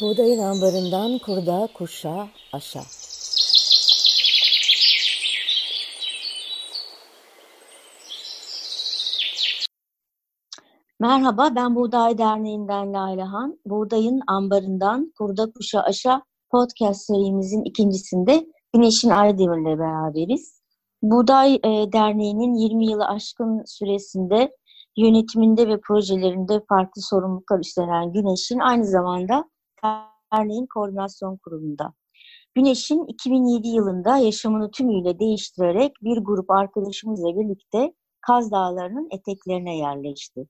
Buğdayın ambarından kurda kuşa aşağı. Merhaba, ben Buğday Derneği'nden Lalehan. Buğdayın ambarından kurda kuşa aşağı podcast serimizin ikincisinde Güneş'in Aydemir'le beraberiz. Buğday e, Derneği'nin 20 yılı aşkın süresinde yönetiminde ve projelerinde farklı sorumluluklar üstlenen Güneş'in aynı zamanda derneğin koordinasyon kurulunda. Güneş'in 2007 yılında yaşamını tümüyle değiştirerek bir grup arkadaşımızla birlikte Kaz Dağları'nın eteklerine yerleşti.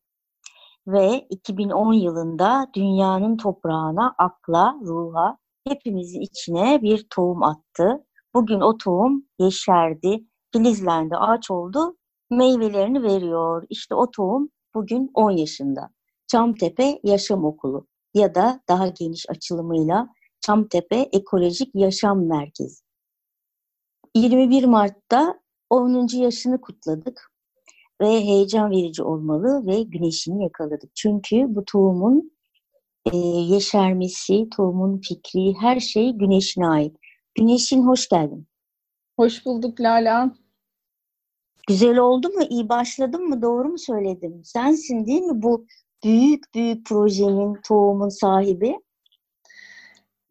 Ve 2010 yılında dünyanın toprağına, akla, ruha, hepimizin içine bir tohum attı. Bugün o tohum yeşerdi, filizlendi, ağaç oldu, meyvelerini veriyor. İşte o tohum bugün 10 yaşında. Çamtepe Yaşam Okulu ya da daha geniş açılımıyla Çamtepe Ekolojik Yaşam Merkezi. 21 Mart'ta 10. yaşını kutladık ve heyecan verici olmalı ve güneşini yakaladık. Çünkü bu tohumun e, yeşermesi, tohumun fikri, her şey güneşine ait. Güneşin hoş geldin. Hoş bulduk Lala. Güzel oldu mu? İyi başladım mı? Doğru mu söyledim? Sensin değil mi bu büyük büyük projenin, tohumun sahibi?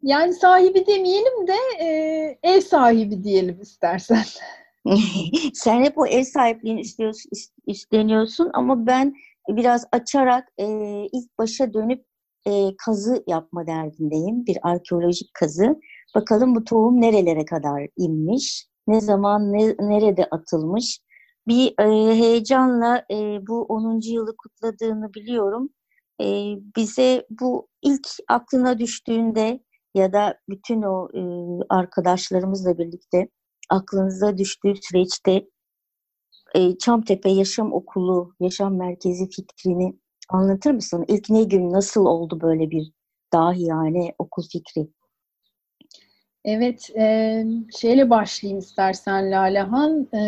Yani sahibi demeyelim de e, ev sahibi diyelim istersen. Sen hep o ev sahipliğini istiyorsun, isteniyorsun ama ben biraz açarak e, ilk başa dönüp e, kazı yapma derdindeyim. Bir arkeolojik kazı. Bakalım bu tohum nerelere kadar inmiş, ne zaman, ne, nerede atılmış, bir e, heyecanla e, bu 10. yılı kutladığını biliyorum. E, bize bu ilk aklına düştüğünde ya da bütün o e, arkadaşlarımızla birlikte aklınıza düştüğü süreçte e, Çamtepe Yaşam Okulu, Yaşam Merkezi fikrini anlatır mısın? İlk ne gün nasıl oldu böyle bir dahi yani okul fikri? Evet, e, şeyle başlayayım istersen Lalehan. E,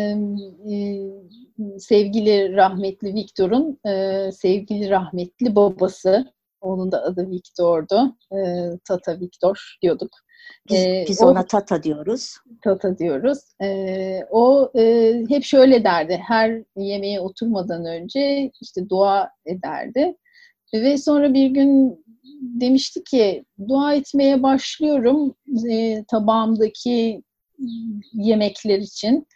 e, sevgili rahmetli Viktor'un e, sevgili rahmetli babası, onun da adı Viktor'du. E, Tata Viktor diyorduk. Biz, biz ona o, Tata diyoruz. Tata diyoruz. E, o e, hep şöyle derdi, her yemeğe oturmadan önce işte dua ederdi. Ve sonra bir gün demişti ki dua etmeye başlıyorum e, tabağımdaki yemekler için.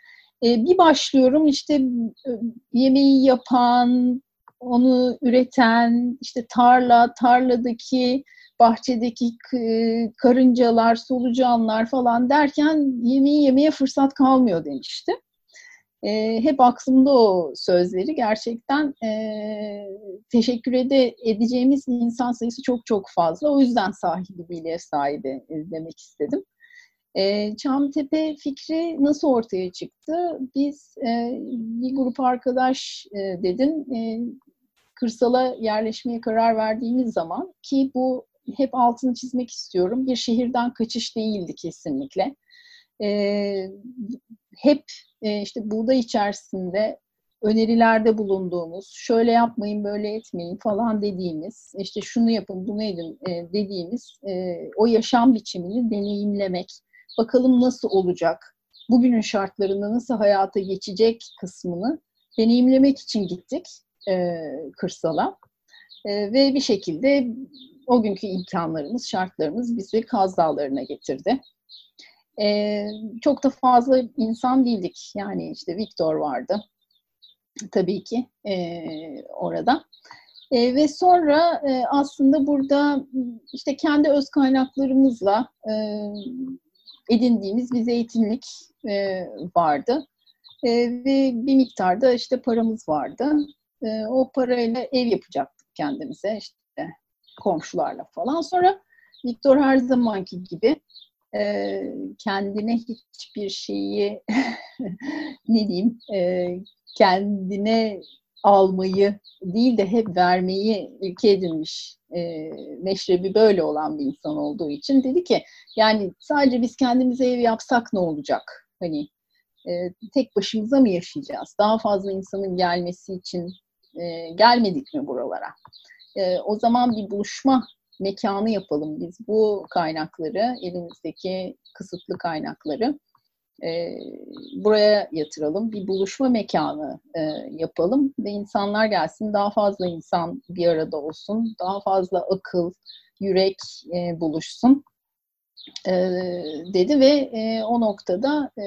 E, bir başlıyorum işte e, yemeği yapan, onu üreten, işte tarla, tarladaki, bahçedeki karıncalar, solucanlar falan derken yemeği yemeye fırsat kalmıyor demişti. E, hep aklımda o sözleri. Gerçekten e, teşekkür ede, edeceğimiz insan sayısı çok çok fazla. O yüzden değil ev sahibi demek istedim. E, Çamtepe fikri nasıl ortaya çıktı? Biz e, bir grup arkadaş e, dedin e, kırsala yerleşmeye karar verdiğimiz zaman ki bu hep altını çizmek istiyorum. Bir şehirden kaçış değildi kesinlikle. E, hep e, işte buğday içerisinde önerilerde bulunduğumuz, şöyle yapmayın, böyle etmeyin falan dediğimiz, işte şunu yapın, bunu edin e, dediğimiz e, o yaşam biçimini deneyimlemek, bakalım nasıl olacak, bugünün şartlarında nasıl hayata geçecek kısmını deneyimlemek için gittik e, kırsala. Ve bir şekilde o günkü imkanlarımız, şartlarımız bizi Kaz Dağları'na getirdi. E, çok da fazla insan değildik. Yani işte Viktor vardı tabii ki e, orada. E, ve sonra e, aslında burada işte kendi öz kaynaklarımızla e, edindiğimiz bir zeytinlik e, vardı. E, ve bir miktarda işte paramız vardı. E, o parayla ev yapacaktık kendimize işte komşularla falan. Sonra Viktor her zamanki gibi e, kendine hiçbir şeyi ne diyeyim e, kendine almayı değil de hep vermeyi ülke edinmiş e, meşrebi böyle olan bir insan olduğu için dedi ki yani sadece biz kendimize ev yapsak ne olacak? Hani e, tek başımıza mı yaşayacağız? Daha fazla insanın gelmesi için e, gelmedik mi buralara? E, o zaman bir buluşma mekanı yapalım biz. Bu kaynakları, elimizdeki kısıtlı kaynakları e, buraya yatıralım. Bir buluşma mekanı e, yapalım ve insanlar gelsin. Daha fazla insan bir arada olsun. Daha fazla akıl, yürek e, buluşsun e, dedi ve e, o noktada e,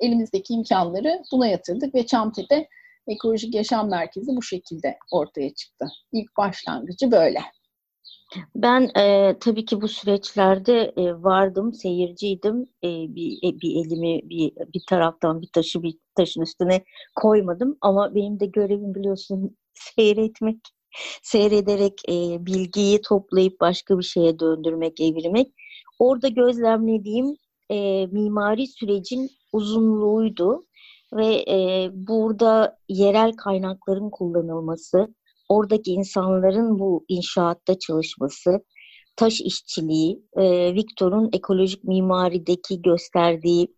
elimizdeki imkanları buna yatırdık ve Çamtepe Ekolojik Yaşam Merkezi bu şekilde ortaya çıktı. İlk başlangıcı böyle. Ben e, tabii ki bu süreçlerde e, vardım, seyirciydim. E, bir, e, bir elimi bir, bir taraftan bir taşı bir taşın üstüne koymadım. Ama benim de görevim biliyorsun seyretmek, seyrederek e, bilgiyi toplayıp başka bir şeye döndürmek, evirmek. Orada gözlemlediğim e, mimari sürecin uzunluğuydu ve e, burada yerel kaynakların kullanılması, oradaki insanların bu inşaatta çalışması, taş işçiliği, e, Victor'un ekolojik mimarideki gösterdiği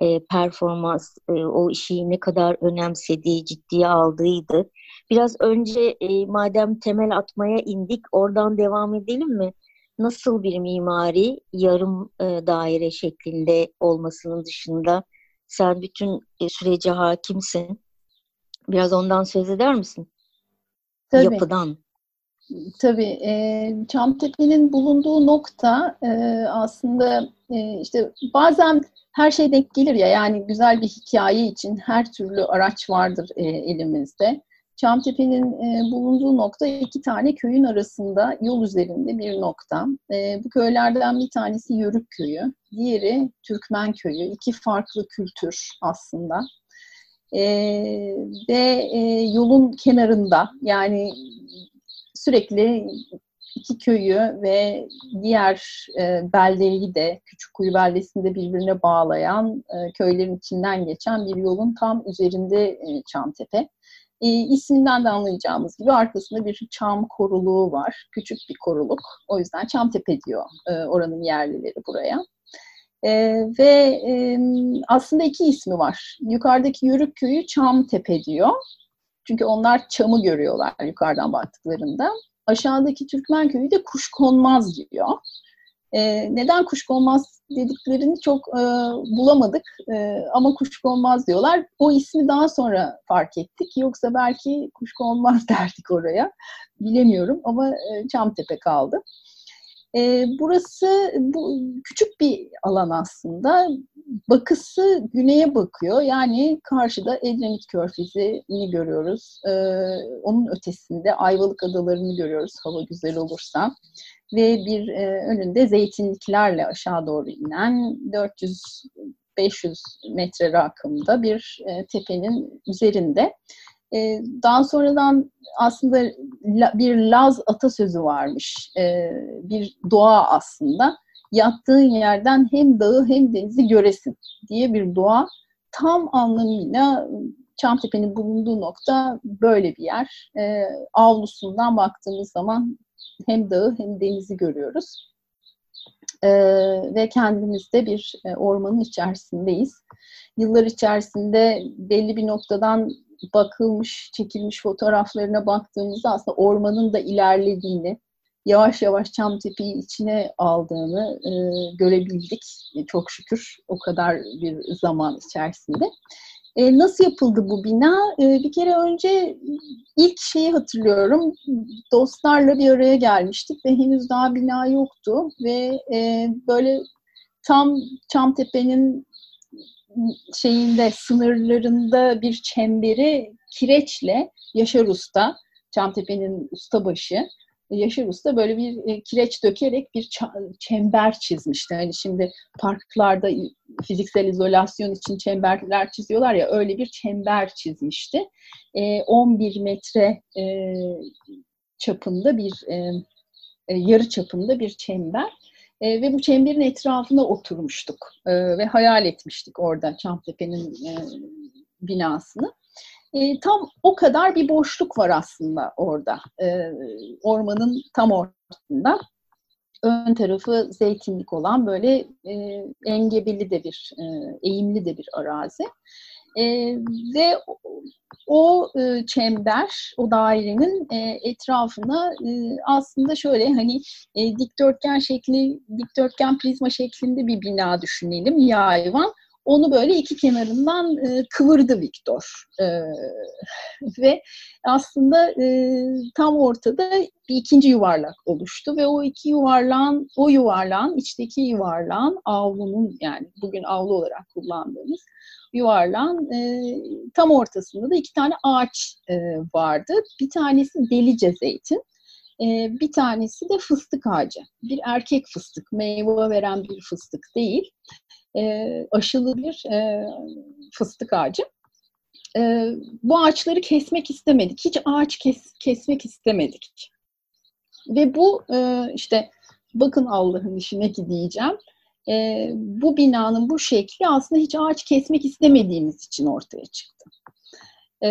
e, performans, e, o işi ne kadar önemsediği, ciddiye aldığıydı. Biraz önce e, madem temel atmaya indik, oradan devam edelim mi? Nasıl bir mimari yarım e, daire şeklinde olmasının dışında sen bütün e, sürece hakimsin. Biraz ondan söz eder misin? Tabii. Yapıdan. Tabii. E, Çamtepe'nin bulunduğu nokta e, aslında e, işte bazen her şey denk gelir ya yani güzel bir hikaye için her türlü araç vardır e, elimizde. Çamtepe'nin e, bulunduğu nokta iki tane köyün arasında yol üzerinde bir nokta. E, bu köylerden bir tanesi Yörük Köyü, diğeri Türkmen Köyü. İki farklı kültür aslında. E, ve e, yolun kenarında yani sürekli iki köyü ve diğer e, beldeyi de Küçükkuyu beldesinde birbirine bağlayan e, köylerin içinden geçen bir yolun tam üzerinde e, Çamtepe. E, isminden de anlayacağımız gibi arkasında bir çam koruluğu var. Küçük bir koruluk. O yüzden Çamtepe diyor e, oranın yerlileri buraya. E, ve e, aslında iki ismi var. Yukarıdaki Yörük Köyü Çamtepe diyor. Çünkü onlar çamı görüyorlar yukarıdan baktıklarında. Aşağıdaki Türkmen Köyü de Kuşkonmaz diyor. E, neden kuşkonmaz dediklerini çok e, bulamadık e, ama kuşkonmaz diyorlar. O ismi daha sonra fark ettik. Yoksa belki kuşkonmaz derdik oraya. Bilemiyorum ama e, Çamtepe kaldı. Burası bu küçük bir alan aslında. Bakısı güneye bakıyor. Yani karşıda Edremit Körfezi'ni görüyoruz. E, onun ötesinde Ayvalık Adaları'nı görüyoruz hava güzel olursa ve bir e, önünde zeytinliklerle aşağı doğru inen 400 500 metre rakımda bir e, tepenin üzerinde. E, daha sonradan aslında la, bir Laz atasözü varmış. E, bir doğa aslında. Yattığın yerden hem dağı hem denizi göresin diye bir doğa. Tam anlamıyla Çamtepe'nin bulunduğu nokta böyle bir yer. E, avlusundan baktığımız zaman hem dağı hem denizi görüyoruz. E, ve kendimizde bir e, ormanın içerisindeyiz. Yıllar içerisinde belli bir noktadan bakılmış, çekilmiş fotoğraflarına baktığımızda aslında ormanın da ilerlediğini, yavaş yavaş Çamtepe'yi içine aldığını e, görebildik. E, çok şükür o kadar bir zaman içerisinde. E, nasıl yapıldı bu bina? E, bir kere önce ilk şeyi hatırlıyorum. Dostlarla bir araya gelmiştik ve henüz daha bina yoktu ve e, böyle tam Çamtepe'nin şeyinde sınırlarında bir çemberi kireçle Yaşar Usta, Çamtepe'nin ustabaşı Yaşar Usta böyle bir e, kireç dökerek bir çember çizmişti. Hani şimdi parklarda fiziksel izolasyon için çemberler çiziyorlar ya öyle bir çember çizmişti. 11 e, metre e, çapında bir yarı çapında bir çember. E, ve bu çemberin etrafına oturmuştuk e, ve hayal etmiştik orada Çamtepe'nin e, binasını. E, tam o kadar bir boşluk var aslında orada. E, ormanın tam ortasında. Ön tarafı zeytinlik olan böyle e, engebeli de bir, e, eğimli de bir arazi. E, ve o e, çember, o dairenin e, etrafına e, aslında şöyle hani e, dikdörtgen şekli, dikdörtgen prizma şeklinde bir bina düşünelim, yayvan. Onu böyle iki kenarından e, kıvırdı Viktor. E, ve aslında e, tam ortada bir ikinci yuvarlak oluştu ve o iki yuvarlağın, o yuvarlağın, içteki yuvarlağın avlunun yani bugün avlu olarak kullandığımız yuvarlağın e, tam ortasında da iki tane ağaç e, vardı. Bir tanesi delice zeytin, e, bir tanesi de fıstık ağacı. Bir erkek fıstık, meyve veren bir fıstık değil. E, aşılı bir e, fıstık ağacı. E, bu ağaçları kesmek istemedik. Hiç ağaç kes, kesmek istemedik. Ve bu e, işte bakın Allah'ın işine ki diyeceğim e, bu binanın bu şekli aslında hiç ağaç kesmek istemediğimiz için ortaya çıktı. E,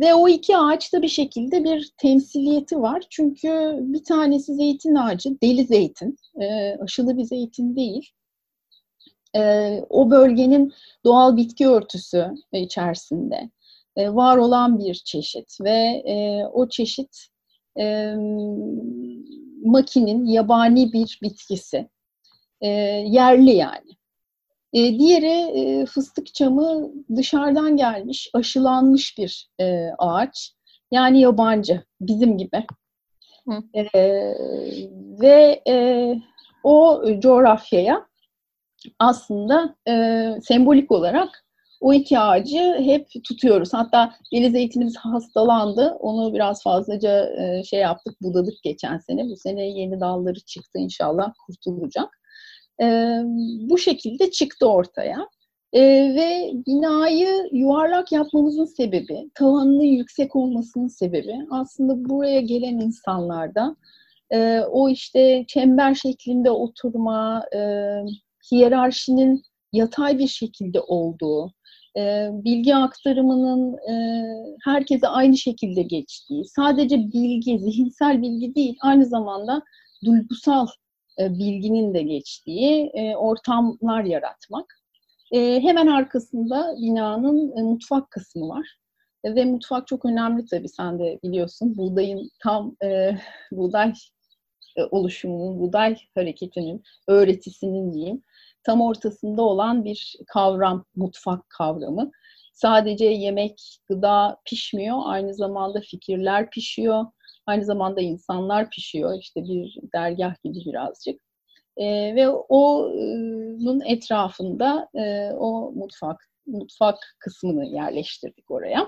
ve o iki ağaçta bir şekilde bir temsiliyeti var. Çünkü bir tanesi zeytin ağacı, deli zeytin, e, aşılı bir zeytin değil. E, o bölgenin doğal bitki örtüsü içerisinde e, var olan bir çeşit ve e, o çeşit e, makinin yabani bir bitkisi e, yerli yani. E, diğeri e, fıstık çamı dışarıdan gelmiş, aşılanmış bir e, ağaç. Yani yabancı, bizim gibi. E, ve e, o coğrafyaya aslında e, sembolik olarak o iki ağacı hep tutuyoruz. Hatta deli zeytinimiz hastalandı. Onu biraz fazlaca e, şey yaptık, budadık geçen sene. Bu sene yeni dalları çıktı inşallah kurtulacak. E, bu şekilde çıktı ortaya. E, ve binayı yuvarlak yapmamızın sebebi, tavanının yüksek olmasının sebebi aslında buraya gelen insanlarda o işte çember şeklinde oturma, hiyerarşinin yatay bir şekilde olduğu, e, bilgi aktarımının e, herkese aynı şekilde geçtiği, sadece bilgi, zihinsel bilgi değil, aynı zamanda duygusal e, bilginin de geçtiği e, ortamlar yaratmak. E, hemen arkasında binanın mutfak kısmı var. Ve mutfak çok önemli tabii sen de biliyorsun. Buğdayın tam e, buğday oluşumunun, buğday hareketinin, öğretisinin diyeyim, tam ortasında olan bir kavram, mutfak kavramı. Sadece yemek, gıda pişmiyor, aynı zamanda fikirler pişiyor, Aynı zamanda insanlar pişiyor. İşte bir dergah gibi birazcık. E, ve onun etrafında e, o mutfak mutfak kısmını yerleştirdik oraya.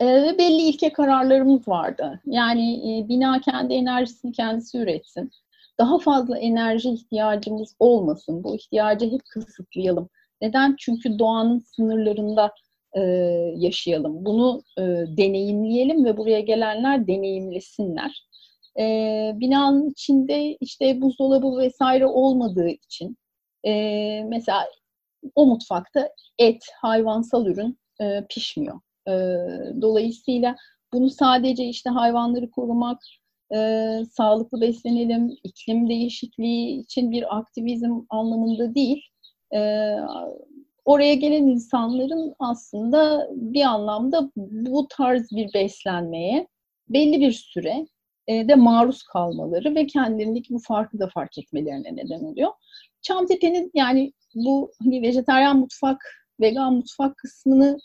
E, ve belli ilke kararlarımız vardı. Yani e, bina kendi enerjisini kendisi üretsin. Daha fazla enerji ihtiyacımız olmasın. Bu ihtiyacı hep kısıtlayalım. Neden? Çünkü doğanın sınırlarında e, yaşayalım. Bunu deneyimleyelim ve buraya gelenler deneyimlesinler. E, binanın içinde işte buzdolabı vesaire olmadığı için mesela o mutfakta et, hayvansal ürün pişmiyor. E, dolayısıyla bunu sadece işte hayvanları korumak, e, sağlıklı beslenelim, iklim değişikliği için bir aktivizm anlamında değil, e, oraya gelen insanların aslında bir anlamda bu tarz bir beslenmeye belli bir süre e, de maruz kalmaları ve kendilerindeki bu farkı da fark etmelerine neden oluyor. Çamtepe'nin yani bu hani vejeteryan mutfak, vegan mutfak kısmını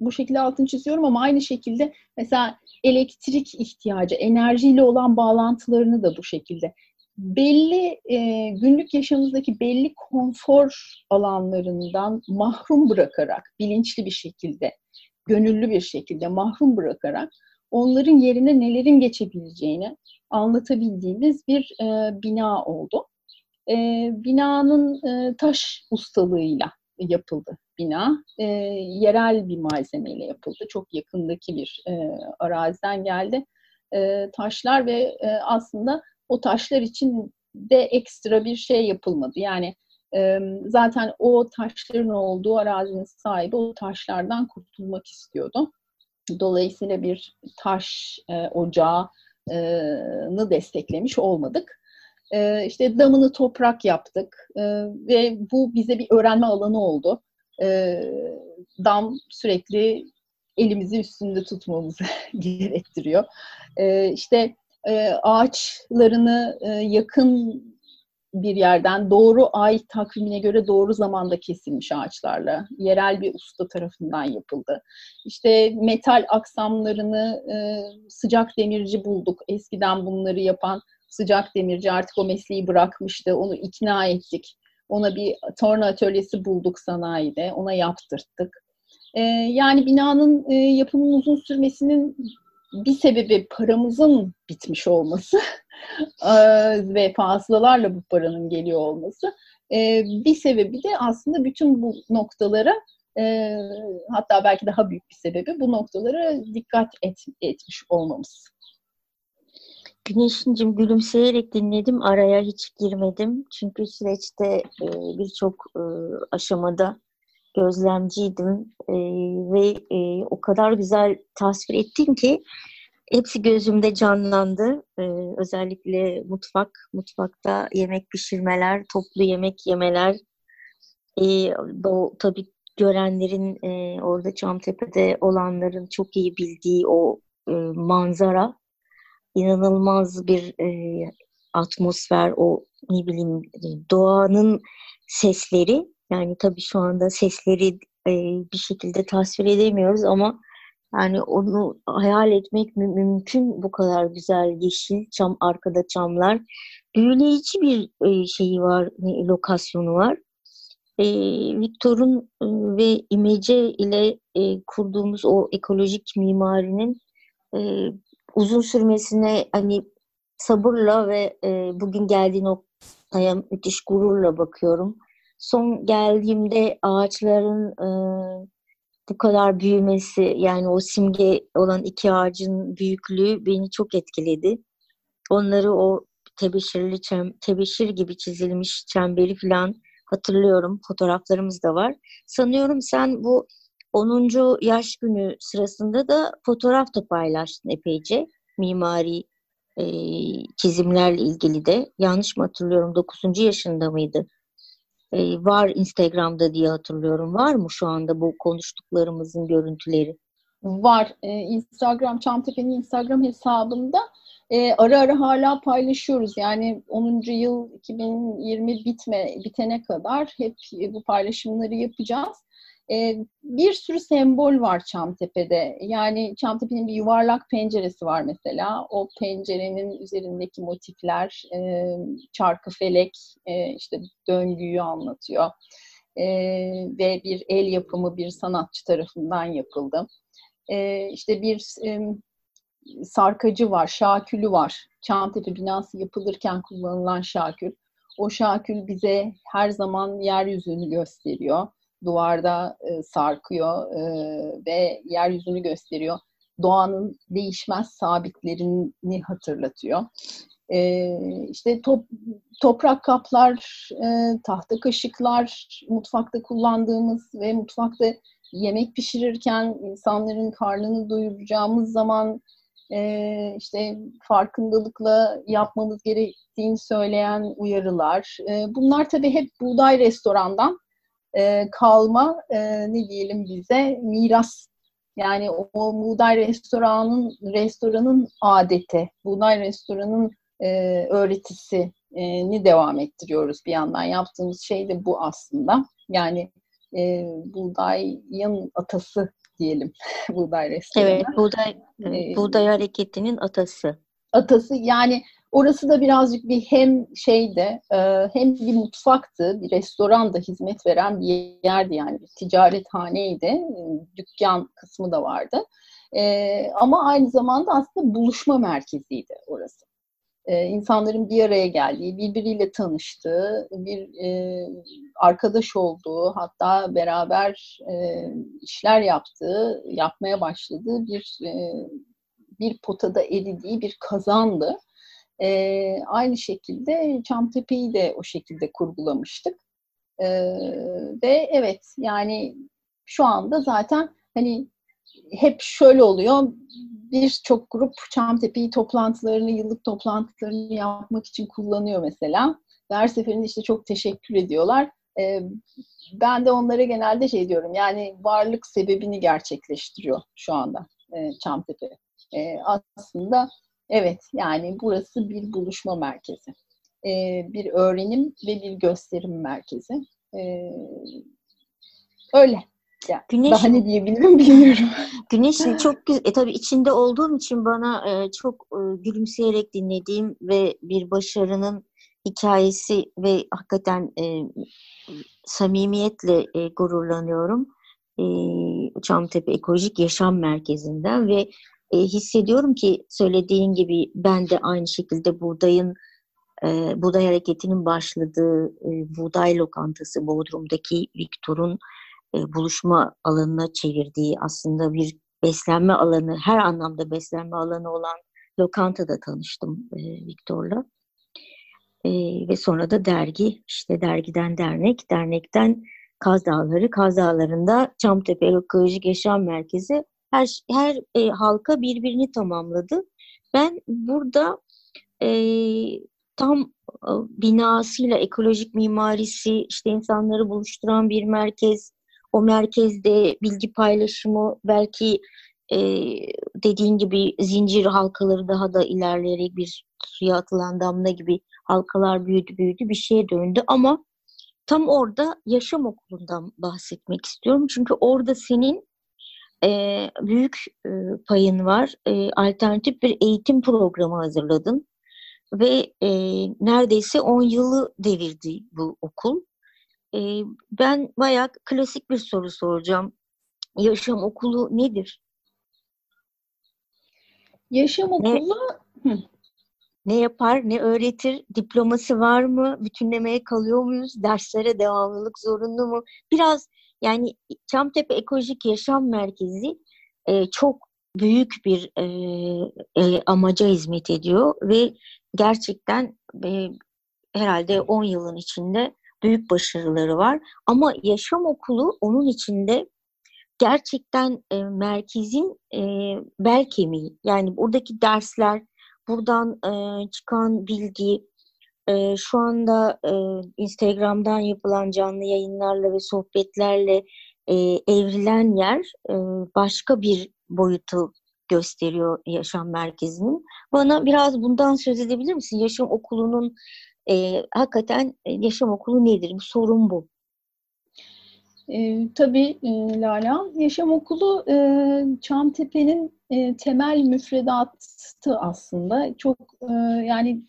bu şekilde altını çiziyorum ama aynı şekilde mesela elektrik ihtiyacı, enerjiyle olan bağlantılarını da bu şekilde belli e, günlük yaşamımızdaki belli konfor alanlarından mahrum bırakarak bilinçli bir şekilde, gönüllü bir şekilde mahrum bırakarak onların yerine nelerin geçebileceğini anlatabildiğimiz bir e, bina oldu. E, binanın e, taş ustalığıyla yapıldı bina. E, yerel bir malzemeyle yapıldı. Çok yakındaki bir e, araziden geldi e, taşlar ve e, aslında o taşlar için de ekstra bir şey yapılmadı. Yani e, zaten o taşların olduğu arazinin sahibi o taşlardan kurtulmak istiyordu. Dolayısıyla bir taş e, ocağını desteklemiş olmadık. E, işte damını toprak yaptık e, ve bu bize bir öğrenme alanı oldu. E, dam sürekli elimizi üstünde tutmamızı gerektiriyor. E, işte e, ağaçlarını e, yakın bir yerden doğru ay takvimine göre doğru zamanda kesilmiş ağaçlarla yerel bir usta tarafından yapıldı. İşte metal aksamlarını e, sıcak demirci bulduk. Eskiden bunları yapan sıcak demirci artık o mesleği bırakmıştı. Onu ikna ettik. Ona bir torna atölyesi bulduk sanayide. Ona yaptırttık. E, yani binanın e, yapımının uzun sürmesinin bir sebebi paramızın bitmiş olması ve fazlalarla bu paranın geliyor olması. Bir sebebi de aslında bütün bu noktalara hatta belki daha büyük bir sebebi bu noktalara dikkat et, etmiş olmamız. Güneşincim gülümseyerek dinledim. Araya hiç girmedim. Çünkü süreçte birçok aşamada gözlemciydim ve o kadar güzel tasvir ettin ki Hepsi gözümde canlandı. Ee, özellikle mutfak, mutfakta yemek pişirmeler, toplu yemek yemeler. Ee, bu tabii görenlerin e, orada Çamtepe'de olanların çok iyi bildiği o e, manzara, inanılmaz bir e, atmosfer, o ne bileyim doğanın sesleri. Yani tabii şu anda sesleri e, bir şekilde tasvir edemiyoruz ama yani onu hayal etmek mü- mümkün bu kadar güzel yeşil çam arkada çamlar. Büyüleyici bir e, şeyi var, e, lokasyonu var. E, Victor'un e, ve İmece ile e, kurduğumuz o ekolojik mimarinin e, uzun sürmesine hani sabırla ve e, bugün geldiği noktaya müthiş gururla bakıyorum. Son geldiğimde ağaçların e, bu kadar büyümesi yani o simge olan iki ağacın büyüklüğü beni çok etkiledi. Onları o tebeşirli çem, tebeşir gibi çizilmiş çemberi falan hatırlıyorum. Fotoğraflarımız da var. Sanıyorum sen bu 10. yaş günü sırasında da fotoğraf da paylaştın epeyce. Mimari e, çizimlerle ilgili de. Yanlış mı hatırlıyorum? 9. yaşında mıydı? e, var Instagram'da diye hatırlıyorum. Var mı şu anda bu konuştuklarımızın görüntüleri? Var. E, Instagram, Çamtepe'nin Instagram hesabında e, ara ara hala paylaşıyoruz. Yani 10. yıl 2020 bitme bitene kadar hep bu paylaşımları yapacağız. E, bir sürü sembol var Çamtepe'de. Yani Çamtepe'nin bir yuvarlak penceresi var mesela. O pencerenin üzerindeki motifler, e, çarkı felek, e, işte döngüyü anlatıyor. E, ve bir el yapımı bir sanatçı tarafından yapıldı. E, işte bir e, sarkacı var, şakülü var. Çamtepe binası yapılırken kullanılan şakül. O şakül bize her zaman yeryüzünü gösteriyor duvarda e, sarkıyor e, ve yeryüzünü gösteriyor. Doğanın değişmez sabitlerini hatırlatıyor. E, işte top, toprak kaplar, e, tahta kaşıklar, mutfakta kullandığımız ve mutfakta yemek pişirirken insanların karnını doyuracağımız zaman e, işte farkındalıkla yapmamız gerektiğini söyleyen uyarılar. E, bunlar tabii hep buğday restorandan e, kalma e, ne diyelim bize miras. Yani o, o buğday restoranın restoranın adeti, buğday restoranın e, öğretisi e, ni devam ettiriyoruz bir yandan. Yaptığımız şey de bu aslında. Yani e, buğdayın atası diyelim buğday restoranı. Evet, buğday, e, buğday hareketinin atası. Atası yani Orası da birazcık bir hem şeyde hem bir mutfaktı, bir restoranda hizmet veren bir yerdi yani bir ticarethaneydi, dükkan kısmı da vardı. Ama aynı zamanda aslında buluşma merkeziydi orası. İnsanların bir araya geldiği, birbiriyle tanıştığı, bir arkadaş olduğu, hatta beraber işler yaptığı, yapmaya başladığı bir bir potada eridiği bir kazandı. E, aynı şekilde Çamtepe'yi de o şekilde kurgulamıştık. E, ve evet yani şu anda zaten hani hep şöyle oluyor. Birçok grup Çamtepe'yi toplantılarını, yıllık toplantılarını yapmak için kullanıyor mesela. Her seferinde işte çok teşekkür ediyorlar. E, ben de onlara genelde şey diyorum yani varlık sebebini gerçekleştiriyor şu anda e, Çamtepe. E, aslında evet yani burası bir buluşma merkezi. E, bir öğrenim ve bir gösterim merkezi. E, öyle. Yani Güneş, daha ne diyebilirim bilmiyorum. Güneş'in çok güzel, e, tabii içinde olduğum için bana e, çok e, gülümseyerek dinlediğim ve bir başarının hikayesi ve hakikaten e, samimiyetle e, gururlanıyorum. E, Çamtepe Ekolojik Yaşam Merkezi'nden ve e, hissediyorum ki söylediğin gibi ben de aynı şekilde buğdayın e, buğday hareketinin başladığı e, buğday lokantası Bodrum'daki Viktor'un e, buluşma alanına çevirdiği aslında bir beslenme alanı, her anlamda beslenme alanı olan lokantada tanıştım e, Viktor'la. E, ve sonra da dergi, işte dergiden dernek, dernekten Kaz Dağları, Kaz Dağları'nda Çamtepe Ekolojik Yaşam Merkezi her, her e, halka birbirini tamamladı. Ben burada e, tam e, binasıyla ekolojik mimarisi, işte insanları buluşturan bir merkez, o merkezde bilgi paylaşımı belki e, dediğin gibi zincir halkaları daha da ilerleyerek bir suya atılan damla gibi halkalar büyüdü büyüdü bir şeye döndü ama tam orada yaşam okulundan bahsetmek istiyorum. Çünkü orada senin e, büyük e, payın var. E, alternatif bir eğitim programı hazırladın ve e, neredeyse 10 yılı devirdi bu okul. E, ben bayağı klasik bir soru soracağım. Yaşam okulu nedir? Yaşam okulu ne, ne yapar, ne öğretir? Diploması var mı? Bütünlemeye kalıyor muyuz? Derslere devamlılık zorunlu mu? Biraz yani Çamtepe Ekolojik Yaşam Merkezi e, çok büyük bir e, e, amaca hizmet ediyor ve gerçekten e, herhalde 10 yılın içinde büyük başarıları var. Ama yaşam okulu onun içinde gerçekten e, merkezin e, bel kemiği. Yani buradaki dersler, buradan e, çıkan bilgi, e, şu anda e, Instagram'dan yapılan canlı yayınlarla ve sohbetlerle e, evrilen yer e, başka bir boyutu gösteriyor yaşam merkezinin. Bana biraz bundan söz edebilir misin? Yaşam okulunun e, hakikaten yaşam okulu nedir? Bu sorun bu. E, tabii e, Lala, Yaşam Okulu e, Çamtepe'nin e, temel müfredatı aslında. Çok e, yani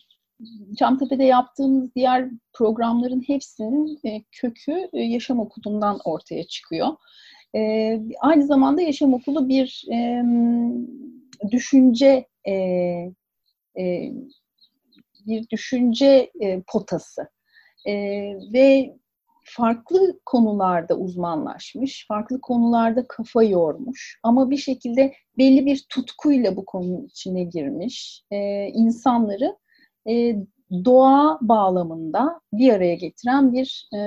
Çamtepe'de yaptığımız diğer programların hepsinin e, kökü e, Yaşam Okulu'ndan ortaya çıkıyor. E, aynı zamanda Yaşam Okulu bir düşünce bir düşünce potası ve farklı konularda uzmanlaşmış, farklı konularda kafa yormuş ama bir şekilde belli bir tutkuyla bu konunun içine girmiş e, insanları e, doğa bağlamında bir araya getiren bir e,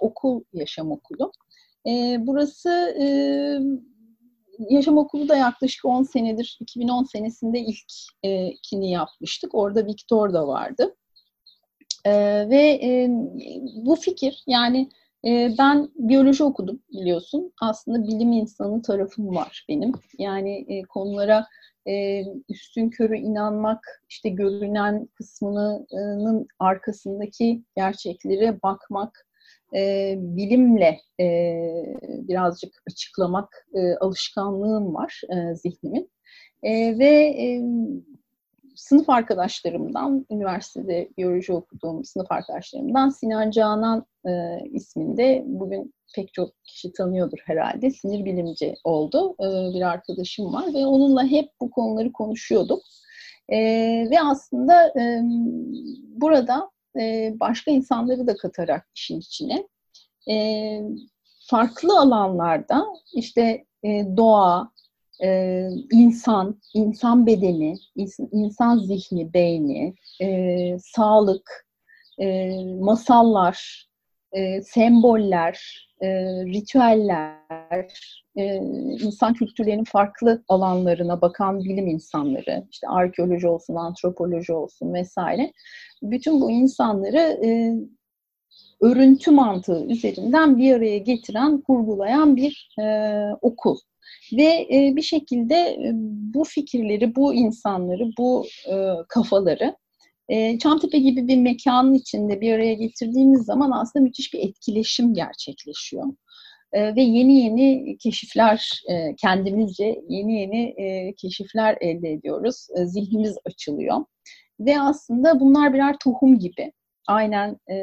okul, yaşam okulu. E, burası e, yaşam okulu da yaklaşık 10 senedir, 2010 senesinde ilkini e, yapmıştık. Orada Viktor da vardı. E, ve e, bu fikir yani ben biyoloji okudum biliyorsun. Aslında bilim insanı tarafım var benim. Yani e, konulara e, üstün körü inanmak, işte görünen kısmının arkasındaki gerçeklere bakmak, e, bilimle birazcık açıklamak alışkanlığım var zihnimin. Ve sınıf arkadaşlarımdan, üniversitede biyoloji okuduğum sınıf arkadaşlarımdan Sinan Canan e, isminde bugün pek çok kişi tanıyordur herhalde. Sinir bilimci oldu. E, bir arkadaşım var ve onunla hep bu konuları konuşuyorduk. E, ve aslında e, burada e, başka insanları da katarak işin içine e, farklı alanlarda işte e, doğa, e, insan, insan bedeni, insan zihni, beyni, e, sağlık, e, masallar, e, semboller, e, ritüeller, e, insan kültürlerinin farklı alanlarına bakan bilim insanları, işte arkeoloji olsun, antropoloji olsun vesaire, bütün bu insanları e, örüntü mantığı üzerinden bir araya getiren, kurgulayan bir e, okul. Ve e, bir şekilde e, bu fikirleri, bu insanları, bu e, kafaları e, Çamtepe gibi bir mekanın içinde bir araya getirdiğimiz zaman aslında müthiş bir etkileşim gerçekleşiyor. E, ve yeni yeni keşifler, e, kendimizce yeni yeni e, keşifler elde ediyoruz. E, zihnimiz açılıyor. Ve aslında bunlar birer tohum gibi. Aynen e,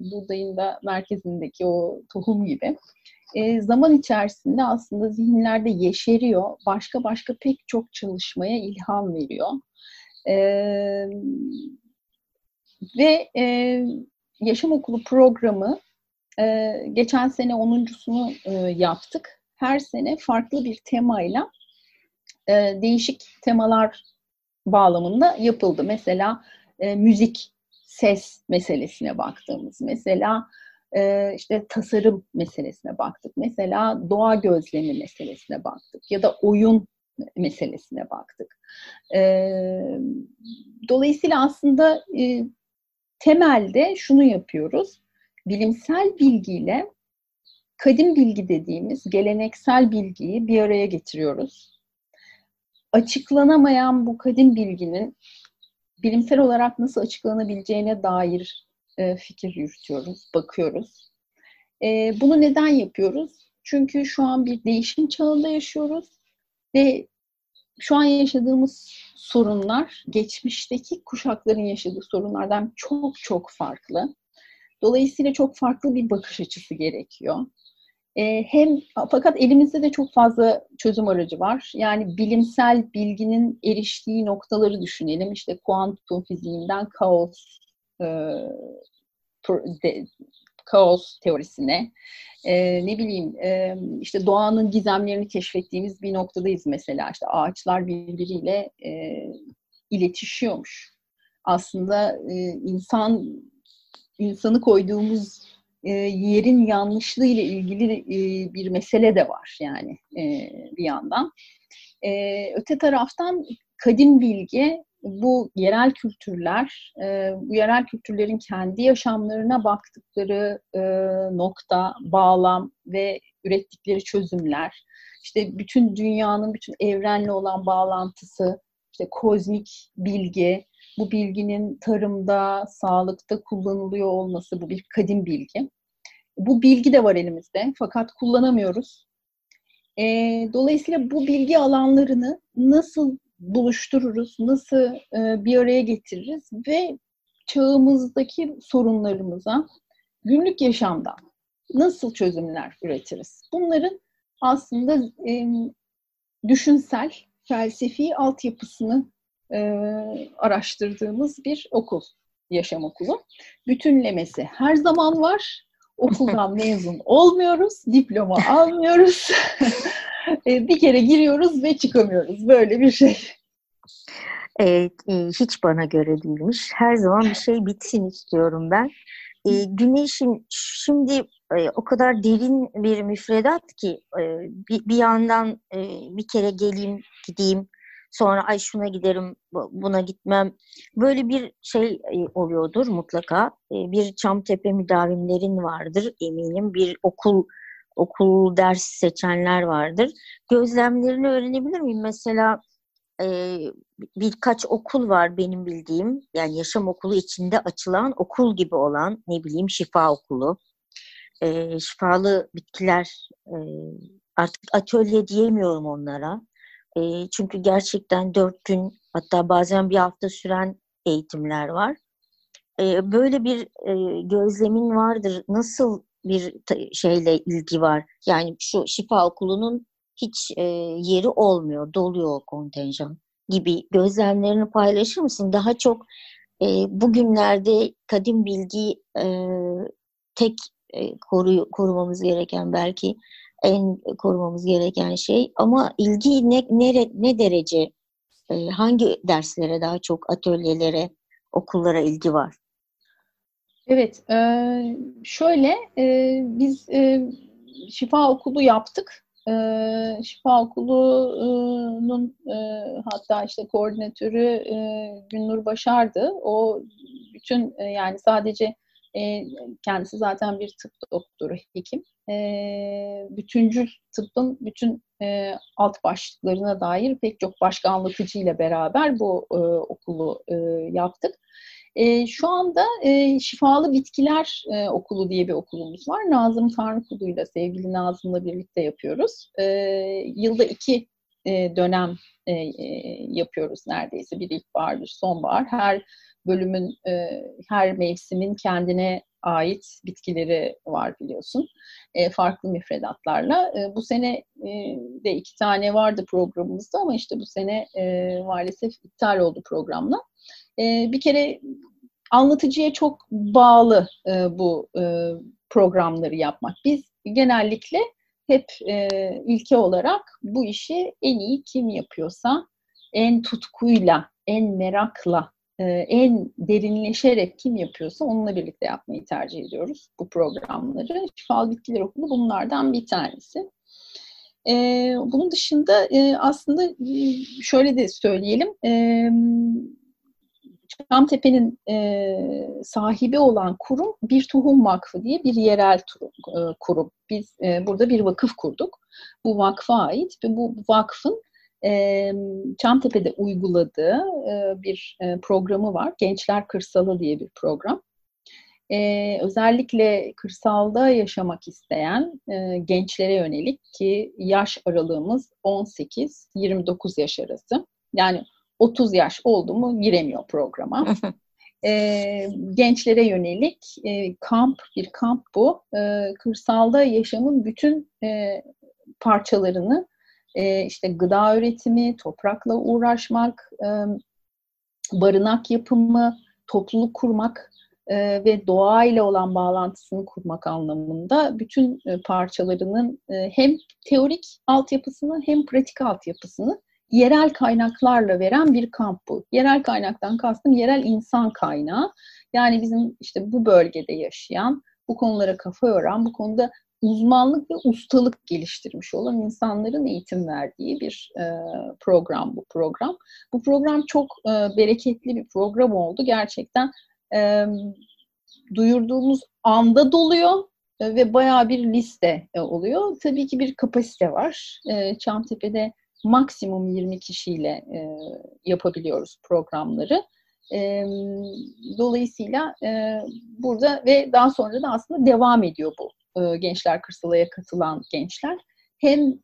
buğdayın da merkezindeki o tohum gibi. E, zaman içerisinde aslında zihinlerde yeşeriyor. Başka başka pek çok çalışmaya ilham veriyor. E, ve e, Yaşam Okulu programı e, geçen sene 10.sunu e, yaptık. Her sene farklı bir temayla e, değişik temalar bağlamında yapıldı. Mesela e, müzik, ses meselesine baktığımız, mesela e, işte tasarım meselesine baktık, mesela doğa gözlemi meselesine baktık ya da oyun meselesine baktık. E, dolayısıyla aslında e, temelde şunu yapıyoruz, bilimsel bilgiyle kadim bilgi dediğimiz geleneksel bilgiyi bir araya getiriyoruz. Açıklanamayan bu kadim bilginin bilimsel olarak nasıl açıklanabileceğine dair e, fikir yürütüyoruz, bakıyoruz. E, bunu neden yapıyoruz? Çünkü şu an bir değişim çağında yaşıyoruz ve şu an yaşadığımız sorunlar geçmişteki kuşakların yaşadığı sorunlardan çok çok farklı. Dolayısıyla çok farklı bir bakış açısı gerekiyor. Ee, hem fakat elimizde de çok fazla çözüm aracı var. Yani bilimsel bilginin eriştiği noktaları düşünelim. İşte kuantum fiziğinden kaos e, de, kaos teorisine, e, ne bileyim e, işte doğanın gizemlerini keşfettiğimiz bir noktadayız mesela. İşte ağaçlar birbiriyle e, iletişiyormuş. Aslında e, insan insanı koyduğumuz e, yerin yanlışlığı ile ilgili e, bir mesele de var yani e, bir yandan. E, öte taraftan kadim bilgi bu yerel kültürler, e, bu yerel kültürlerin kendi yaşamlarına baktıkları e, nokta, bağlam ve ürettikleri çözümler, işte bütün dünyanın, bütün evrenle olan bağlantısı, işte kozmik bilgi, bu bilginin tarımda, sağlıkta kullanılıyor olması bu bir kadim bilgi. Bu bilgi de var elimizde fakat kullanamıyoruz. E, dolayısıyla bu bilgi alanlarını nasıl buluştururuz, nasıl e, bir araya getiririz ve çağımızdaki sorunlarımıza günlük yaşamda nasıl çözümler üretiriz? Bunların aslında e, düşünsel, felsefi altyapısını e, araştırdığımız bir okul, yaşam okulu. Bütünlemesi her zaman var. Okuldan mezun olmuyoruz, diploma almıyoruz. E, bir kere giriyoruz ve çıkamıyoruz. Böyle bir şey. Evet, hiç bana göre değilmiş. Her zaman bir şey bitsin istiyorum ben. E, güneşin şimdi e, o kadar derin bir müfredat ki e, bir, bir yandan e, bir kere geleyim gideyim sonra ay şuna giderim buna gitmem böyle bir şey e, oluyordur mutlaka e, bir Çamtepe müdavimlerin vardır eminim bir okul okul ders seçenler vardır. Gözlemlerini öğrenebilir miyim? Mesela e, birkaç okul var benim bildiğim. Yani yaşam okulu içinde açılan okul gibi olan ne bileyim şifa okulu. E, şifalı bitkiler e, artık atölye diyemiyorum onlara. E, çünkü gerçekten dört gün hatta bazen bir hafta süren eğitimler var. E, böyle bir e, gözlemin vardır. Nasıl bir şeyle ilgi var? Yani şu şifa okulunun hiç e, yeri olmuyor, doluyor o kontenjan gibi gözlemlerini paylaşır mısın? Daha çok e, bugünlerde kadim bilgi e, tek e, koru, korumamız gereken belki en korumamız gereken şey. Ama ilgi ne, ne, ne derece, e, hangi derslere daha çok, atölyelere, okullara ilgi var? Evet, e, şöyle e, biz e, şifa okulu yaptık. E, şifa okulunun e, hatta işte koordinatörü e, Günnur Başar'dı. O bütün e, yani sadece E, kendisi zaten bir tıp doktoru, hekim. E, bütüncül tıbbın bütün e, alt başlıklarına dair pek çok başka anlatıcıyla beraber bu e, okulu e, yaptık. E, şu anda e, Şifalı Bitkiler e, Okulu diye bir okulumuz var. Nazım Tanrıkulu'yla, sevgili Nazım'la birlikte yapıyoruz. E, yılda iki e, dönem e, yapıyoruz neredeyse. Bir ilkbahar, bir sonbahar. Her bölümün, e, her mevsimin kendine ait bitkileri var biliyorsun. E, farklı müfredatlarla. E, bu sene e, de iki tane vardı programımızda ama işte bu sene e, maalesef iptal oldu programla. E, bir kere anlatıcıya çok bağlı e, bu e, programları yapmak. Biz genellikle hep e, ilke olarak bu işi en iyi kim yapıyorsa, en tutkuyla, en merakla, e, en derinleşerek kim yapıyorsa onunla birlikte yapmayı tercih ediyoruz bu programları. Şifalı Bitkiler Okulu bunlardan bir tanesi. E, bunun dışında e, aslında e, şöyle de söyleyelim. E, Çamtepe'nin e, sahibi olan kurum Bir Tohum Vakfı diye bir yerel e, kurum. Biz e, burada bir vakıf kurduk. Bu vakfa ait ve bu vakfın e, Çamtepe'de uyguladığı e, bir e, programı var. Gençler Kırsalı diye bir program. E, özellikle kırsalda yaşamak isteyen e, gençlere yönelik ki yaş aralığımız 18-29 yaş arası. Yani 30 yaş oldu mu giremiyor programa. e, gençlere yönelik e, kamp, bir kamp bu. E, kırsalda yaşamın bütün e, parçalarını e, işte gıda üretimi, toprakla uğraşmak, e, barınak yapımı, topluluk kurmak e, ve doğayla olan bağlantısını kurmak anlamında bütün e, parçalarının e, hem teorik altyapısını hem pratik altyapısını yerel kaynaklarla veren bir kamp bu. Yerel kaynaktan kastım yerel insan kaynağı. Yani bizim işte bu bölgede yaşayan, bu konulara kafa yoran, bu konuda uzmanlık ve ustalık geliştirmiş olan insanların eğitim verdiği bir e, program bu program. Bu program çok e, bereketli bir program oldu. Gerçekten e, duyurduğumuz anda doluyor e, ve bayağı bir liste e, oluyor. Tabii ki bir kapasite var. E, Çamtepe'de maksimum 20 kişiyle e, yapabiliyoruz programları. E, dolayısıyla e, burada ve daha sonra da aslında devam ediyor bu e, Gençler Kırsala'ya katılan gençler. Hem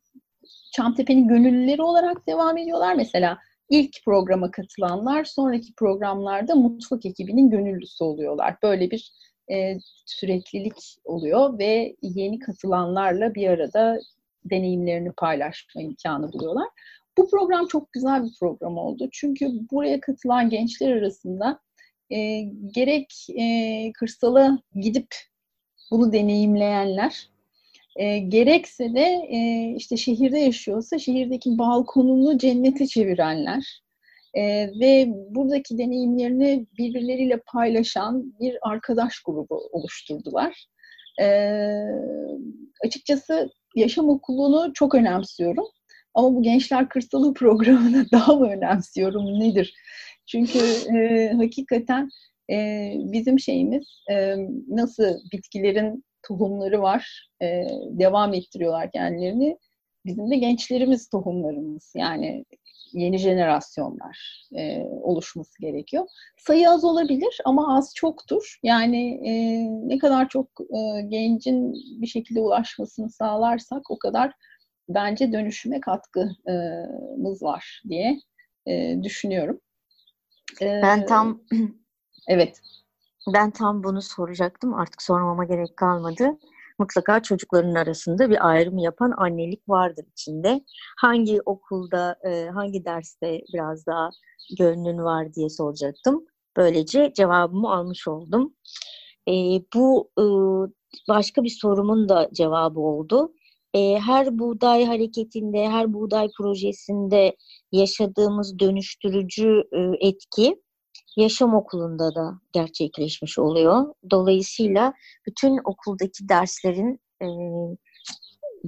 Çamtepe'nin gönüllüleri olarak devam ediyorlar. Mesela ilk programa katılanlar sonraki programlarda mutfak ekibinin gönüllüsü oluyorlar. Böyle bir e, süreklilik oluyor ve yeni katılanlarla bir arada deneyimlerini paylaşma imkanı buluyorlar. Bu program çok güzel bir program oldu. Çünkü buraya katılan gençler arasında e, gerek e, kırsala gidip bunu deneyimleyenler, e, gerekse de e, işte şehirde yaşıyorsa şehirdeki balkonunu cennete çevirenler e, ve buradaki deneyimlerini birbirleriyle paylaşan bir arkadaş grubu oluşturdular. E, açıkçası yaşam okulunu çok önemsiyorum. Ama bu Gençler Kırsalı programını daha mı önemsiyorum nedir? Çünkü e, hakikaten e, bizim şeyimiz e, nasıl bitkilerin tohumları var, e, devam ettiriyorlar kendilerini. Bizim de gençlerimiz tohumlarımız. Yani yeni jenerasyonlar e, oluşması gerekiyor. Sayı az olabilir ama az çoktur. Yani e, ne kadar çok e, gencin bir şekilde ulaşmasını sağlarsak o kadar bence dönüşüme katkımız var diye e, düşünüyorum. E, ben tam evet. Ben tam bunu soracaktım. Artık sormama gerek kalmadı mutlaka çocukların arasında bir ayrım yapan annelik vardır içinde. Hangi okulda, e, hangi derste biraz daha gönlün var diye soracaktım. Böylece cevabımı almış oldum. E, bu e, başka bir sorumun da cevabı oldu. her buğday hareketinde, her buğday projesinde yaşadığımız dönüştürücü etki yaşam okulunda da gerçekleşmiş oluyor. Dolayısıyla bütün okuldaki derslerin e,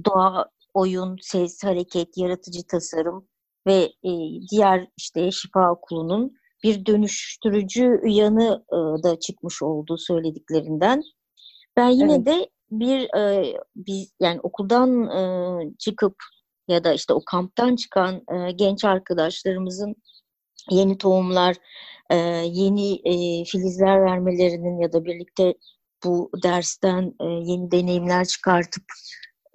doğa, oyun, ses, hareket, yaratıcı tasarım ve e, diğer işte şifa okulunun bir dönüştürücü yanı e, da çıkmış oldu söylediklerinden. Ben yine evet. de bir e, biz yani okuldan e, çıkıp ya da işte o kamptan çıkan e, genç arkadaşlarımızın yeni tohumlar, e, yeni e, filizler vermelerinin ya da birlikte bu dersten e, yeni deneyimler çıkartıp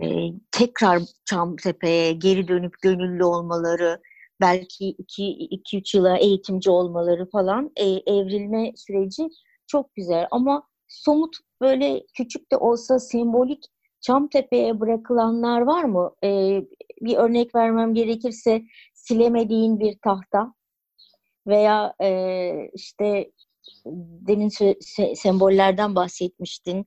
e, tekrar Çamtepe'ye geri dönüp gönüllü olmaları, belki 2-3 yıla eğitimci olmaları falan e, evrilme süreci çok güzel. Ama somut böyle küçük de olsa sembolik Çamtepe'ye bırakılanlar var mı? E, bir örnek vermem gerekirse silemediğin bir tahta veya e, işte demin se- sembollerden bahsetmiştin.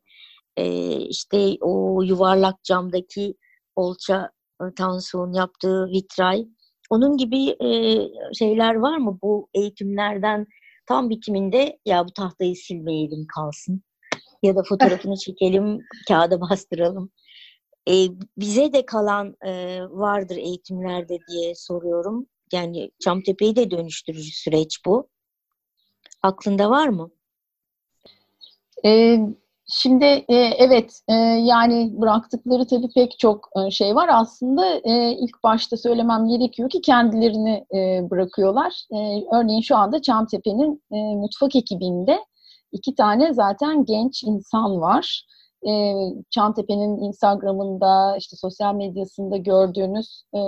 E, işte o yuvarlak camdaki Olça e, Tansu'nun yaptığı vitray. Onun gibi e, şeyler var mı bu eğitimlerden tam bitiminde ya bu tahtayı silmeyelim kalsın ya da fotoğrafını çekelim kağıda bastıralım. E, bize de kalan e, vardır eğitimlerde diye soruyorum. Yani Çamtepe'yi de dönüştürücü süreç bu. Aklında var mı? Ee, şimdi e, evet e, yani bıraktıkları tabii pek çok e, şey var. Aslında e, ilk başta söylemem gerekiyor ki kendilerini e, bırakıyorlar. E, örneğin şu anda Çamtepe'nin e, mutfak ekibinde iki tane zaten genç insan var. E, Çamtepe'nin Instagram'ında, işte sosyal medyasında gördüğünüz e,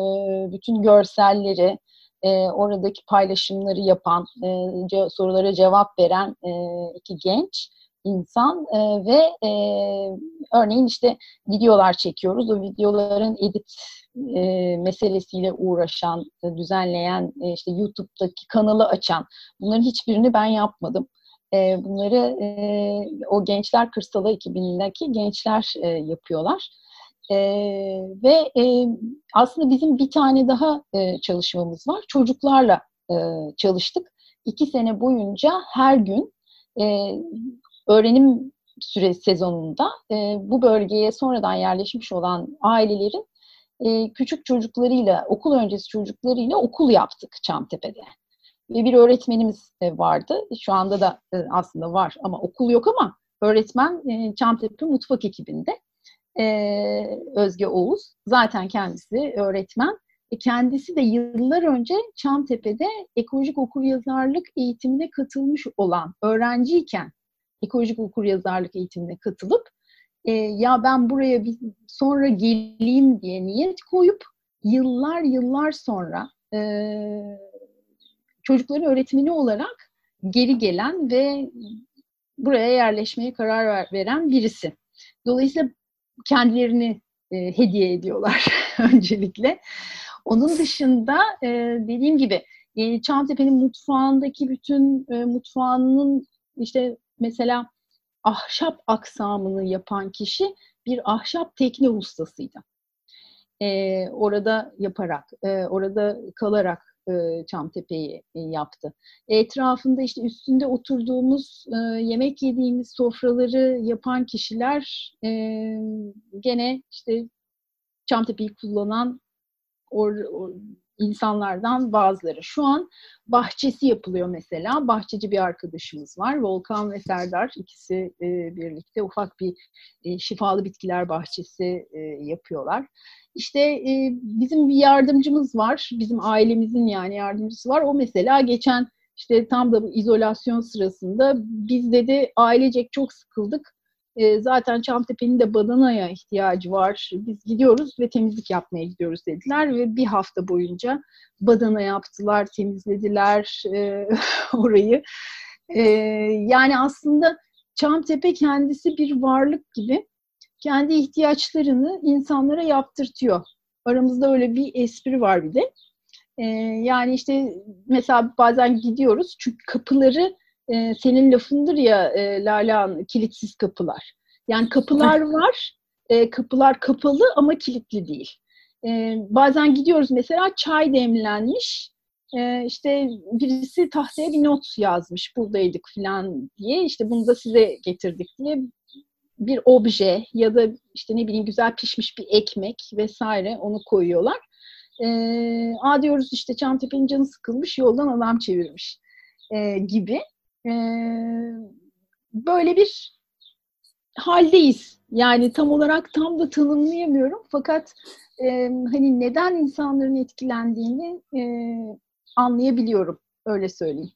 bütün görselleri, e, oradaki paylaşımları yapan, e, ce- sorulara cevap veren e, iki genç insan e, ve e, örneğin işte videolar çekiyoruz. O videoların edit e, meselesiyle uğraşan, e, düzenleyen, e, işte YouTube'daki kanalı açan bunların hiçbirini ben yapmadım. E, bunları e, o Gençler Kırsalı ekibindeki gençler e, yapıyorlar. E, ve e, aslında bizim bir tane daha e, çalışmamız var. Çocuklarla e, çalıştık. İki sene boyunca her gün e, öğrenim süre sezonunda e, bu bölgeye sonradan yerleşmiş olan ailelerin e, küçük çocuklarıyla, okul öncesi çocuklarıyla okul yaptık Çamtepe'de. Ve bir öğretmenimiz vardı. Şu anda da e, aslında var ama okul yok ama öğretmen e, Çamtepe mutfak ekibinde e, Özge Oğuz. Zaten kendisi öğretmen. Kendisi de yıllar önce Çamtepe'de ekolojik okuryazarlık eğitimine katılmış olan öğrenciyken ekolojik okuryazarlık eğitimine katılıp ya ben buraya bir sonra geleyim diye niyet koyup yıllar yıllar sonra çocukların öğretmeni olarak geri gelen ve buraya yerleşmeye karar veren birisi. Dolayısıyla kendilerini e, hediye ediyorlar öncelikle. Onun dışında e, dediğim gibi e, Çamtepe'nin mutfağındaki bütün e, mutfağının işte mesela ahşap aksamını yapan kişi bir ahşap tekne ustasıydı. E, orada yaparak, e, orada kalarak e, Çamtepe'yi e, yaptı. Etrafında işte üstünde oturduğumuz, e, yemek yediğimiz sofraları yapan kişiler gene işte Çamtepe'yi kullanan or, or, insanlardan bazıları. Şu an bahçesi yapılıyor mesela. Bahçeci bir arkadaşımız var. Volkan ve Serdar ikisi e, birlikte ufak bir e, şifalı bitkiler bahçesi e, yapıyorlar. İşte e, bizim bir yardımcımız var. Bizim ailemizin yani yardımcısı var. O mesela geçen işte tam da bu izolasyon sırasında biz dedi ailecek çok sıkıldık. E, zaten Çamtepe'nin de badanaya ihtiyacı var. Biz gidiyoruz ve temizlik yapmaya gidiyoruz dediler ve bir hafta boyunca badana yaptılar, temizlediler e, orayı. E, yani aslında Çamtepe kendisi bir varlık gibi kendi ihtiyaçlarını insanlara yaptırtıyor. Aramızda öyle bir espri var bir de. Ee, yani işte mesela bazen gidiyoruz çünkü kapıları e, senin lafındır ya e, Lala kilitsiz kapılar. Yani kapılar var, e, kapılar kapalı ama kilitli değil. E, bazen gidiyoruz mesela çay demlenmiş, e, işte birisi tahtaya bir not yazmış buradaydık falan diye işte bunu da size getirdik diye bir obje ya da işte ne bileyim güzel pişmiş bir ekmek vesaire onu koyuyorlar. E, Aa diyoruz işte Çamtepe'nin canı sıkılmış yoldan adam çevirmiş. e, gibi e, böyle bir haldeyiz. Yani tam olarak tam da tanımlayamıyorum fakat e, hani neden insanların etkilendiğini e, anlayabiliyorum. Öyle söyleyeyim.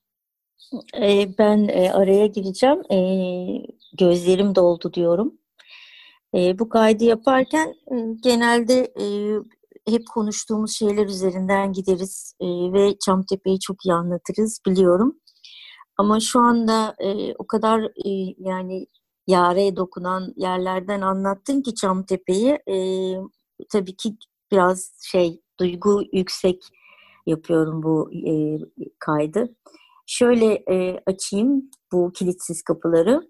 E, ben e, araya gireceğim. E, gözlerim doldu diyorum. E, bu kaydı yaparken e, genelde e, hep konuştuğumuz şeyler üzerinden gideriz e, ve Çamtepe'yi çok iyi anlatırız biliyorum. Ama şu anda e, o kadar e, yani yareye dokunan yerlerden anlattın ki Çamtepe'yi. E, tabii ki biraz şey duygu yüksek yapıyorum bu e, kaydı. Şöyle e, açayım bu kilitsiz kapıları.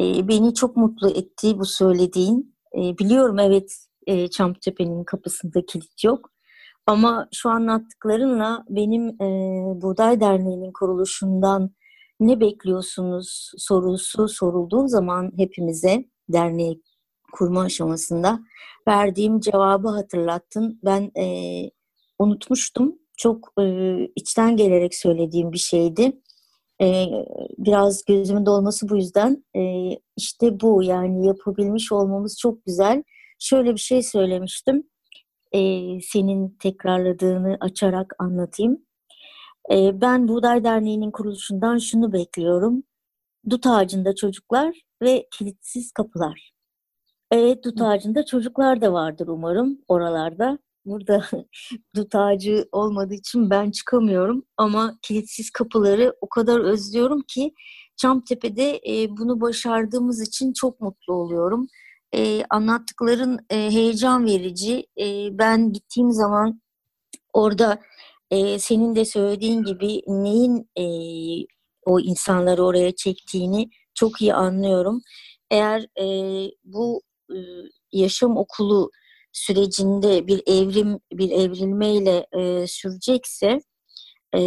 E, beni çok mutlu etti bu söylediğin. E, biliyorum evet e, Çamtepe'nin kapısında kilit yok. Ama şu anlattıklarınla benim e, Buğday Derneği'nin kuruluşundan ne bekliyorsunuz sorusu sorulduğu zaman hepimize derneği kurma aşamasında verdiğim cevabı hatırlattın. Ben e, unutmuştum. Çok e, içten gelerek söylediğim bir şeydi. E, biraz gözümün dolması bu yüzden. E, işte bu yani yapabilmiş olmamız çok güzel. Şöyle bir şey söylemiştim. E, senin tekrarladığını açarak anlatayım. E, ben Buğday Derneği'nin kuruluşundan şunu bekliyorum. Dut ağacında çocuklar ve kilitsiz kapılar. Evet dut ağacında çocuklar da vardır umarım oralarda. Burada dut ağacı olmadığı için ben çıkamıyorum ama kilitsiz kapıları o kadar özlüyorum ki Çamtepe'de e, bunu başardığımız için çok mutlu oluyorum. E, anlattıkların e, heyecan verici. E, ben gittiğim zaman orada e, senin de söylediğin gibi neyin e, o insanları oraya çektiğini çok iyi anlıyorum. Eğer e, bu e, yaşam okulu sürecinde bir evrim, bir evrilmeyle e, sürecekse e,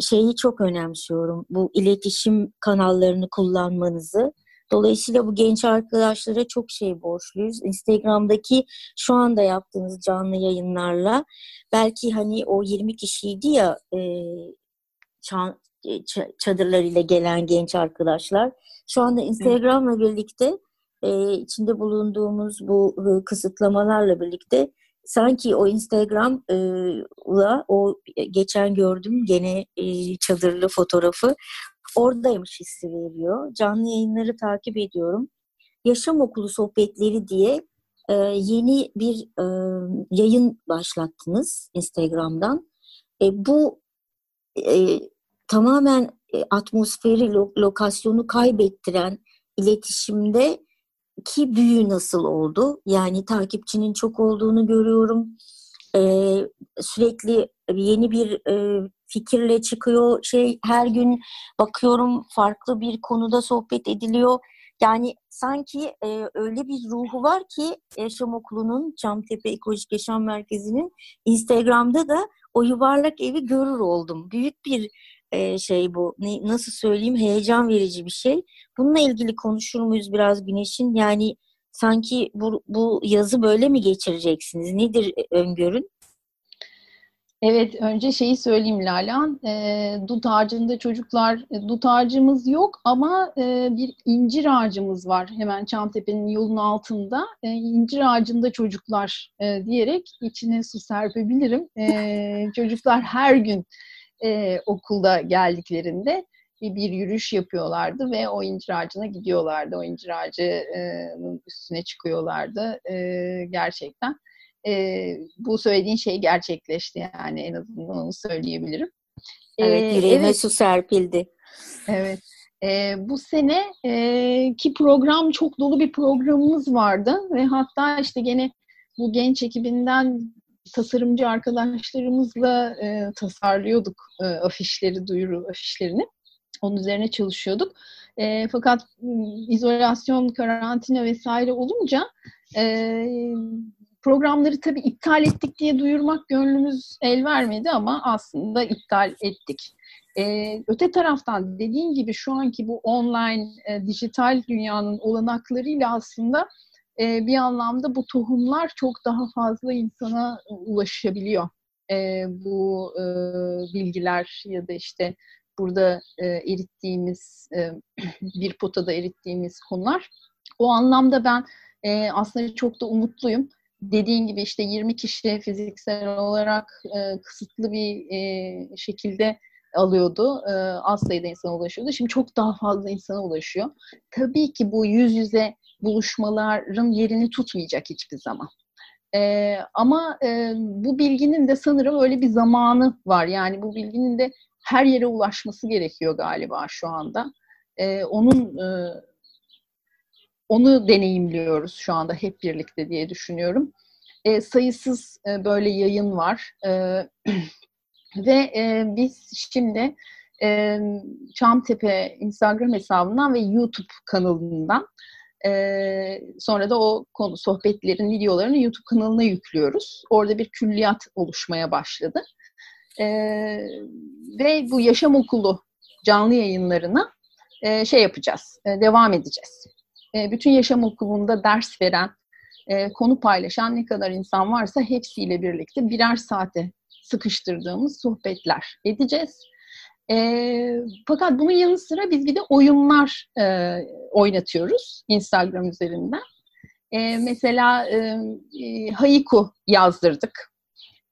şeyi çok önemsiyorum. Bu iletişim kanallarını kullanmanızı. Dolayısıyla bu genç arkadaşlara çok şey borçluyuz. Instagram'daki şu anda yaptığınız canlı yayınlarla belki hani o 20 kişiydi ya e, çadırlarıyla gelen genç arkadaşlar. Şu anda Instagram'la birlikte e, içinde bulunduğumuz bu e, kısıtlamalarla birlikte sanki o Instagram'la o geçen gördüm gene e, çadırlı fotoğrafı oradaymış hissi veriyor. Canlı yayınları takip ediyorum. Yaşam Okulu Sohbetleri diye e, yeni bir e, yayın başlattınız Instagram'dan. E, bu e, tamamen e, atmosferi, lo, lokasyonu kaybettiren iletişimde ki büyü nasıl oldu? Yani takipçinin çok olduğunu görüyorum. Ee, sürekli yeni bir e, fikirle çıkıyor. Şey her gün bakıyorum farklı bir konuda sohbet ediliyor. Yani sanki e, öyle bir ruhu var ki Yaşam Okulu'nun Çamtepe Ekolojik Yaşam Merkezi'nin Instagram'da da o yuvarlak evi görür oldum. Büyük bir e, şey bu. Ne, nasıl söyleyeyim? Heyecan verici bir şey. Bununla ilgili konuşur muyuz biraz Güneş'in? Yani sanki bu, bu yazı böyle mi geçireceksiniz? Nedir e, öngörün? Evet, önce şeyi söyleyeyim Lalan. E, dut ağacında çocuklar, e, dut ağacımız yok ama e, bir incir ağacımız var. Hemen Çamtepe'nin yolun altında. E, incir ağacında çocuklar e, diyerek içine su serpebilirim. E, çocuklar her gün e, okulda geldiklerinde bir, bir yürüyüş yapıyorlardı ve o incir ağacına gidiyorlardı. O incir ağacının üstüne çıkıyorlardı gerçekten. Bu söylediğin şey gerçekleşti yani en azından onu söyleyebilirim. Evet, yüreğime evet. su serpildi. Evet. E, bu sene e, ki program çok dolu bir programımız vardı ve hatta işte gene bu genç ekibinden tasarımcı arkadaşlarımızla e, tasarlıyorduk e, afişleri, duyuru afişlerini. Onun üzerine çalışıyorduk. E, fakat izolasyon, karantina vesaire olunca e, programları tabii iptal ettik diye duyurmak gönlümüz el vermedi ama aslında iptal ettik. Ee, öte taraftan dediğin gibi şu anki bu online, e, dijital dünyanın olanaklarıyla aslında e, bir anlamda bu tohumlar çok daha fazla insana ulaşabiliyor. E, bu e, bilgiler ya da işte burada e, erittiğimiz, e, bir potada erittiğimiz konular. O anlamda ben e, aslında çok da umutluyum. Dediğin gibi işte 20 kişi fiziksel olarak e, kısıtlı bir e, şekilde alıyordu. E, az sayıda insana ulaşıyordu. Şimdi çok daha fazla insana ulaşıyor. Tabii ki bu yüz yüze buluşmaların yerini tutmayacak hiçbir zaman. E, ama e, bu bilginin de sanırım öyle bir zamanı var. Yani bu bilginin de her yere ulaşması gerekiyor galiba şu anda. E, onun e, onu deneyimliyoruz şu anda hep birlikte diye düşünüyorum. E, sayısız e, böyle yayın var e, ve e, biz şimdi e, Çamtepe Instagram hesabından ve YouTube kanalından e, sonra da o konu sohbetlerin videolarını YouTube kanalına yüklüyoruz. Orada bir külliyat oluşmaya başladı. E, ve bu yaşam okulu canlı yayınlarına e, şey yapacağız, e, devam edeceğiz. E, bütün yaşam okulunda ders veren, e, konu paylaşan ne kadar insan varsa hepsiyle birlikte birer saate sıkıştırdığımız sohbetler edeceğiz. E, fakat bunun yanı sıra biz bir de oyunlar e, oynatıyoruz Instagram üzerinden. E, mesela e, e, haiku yazdırdık.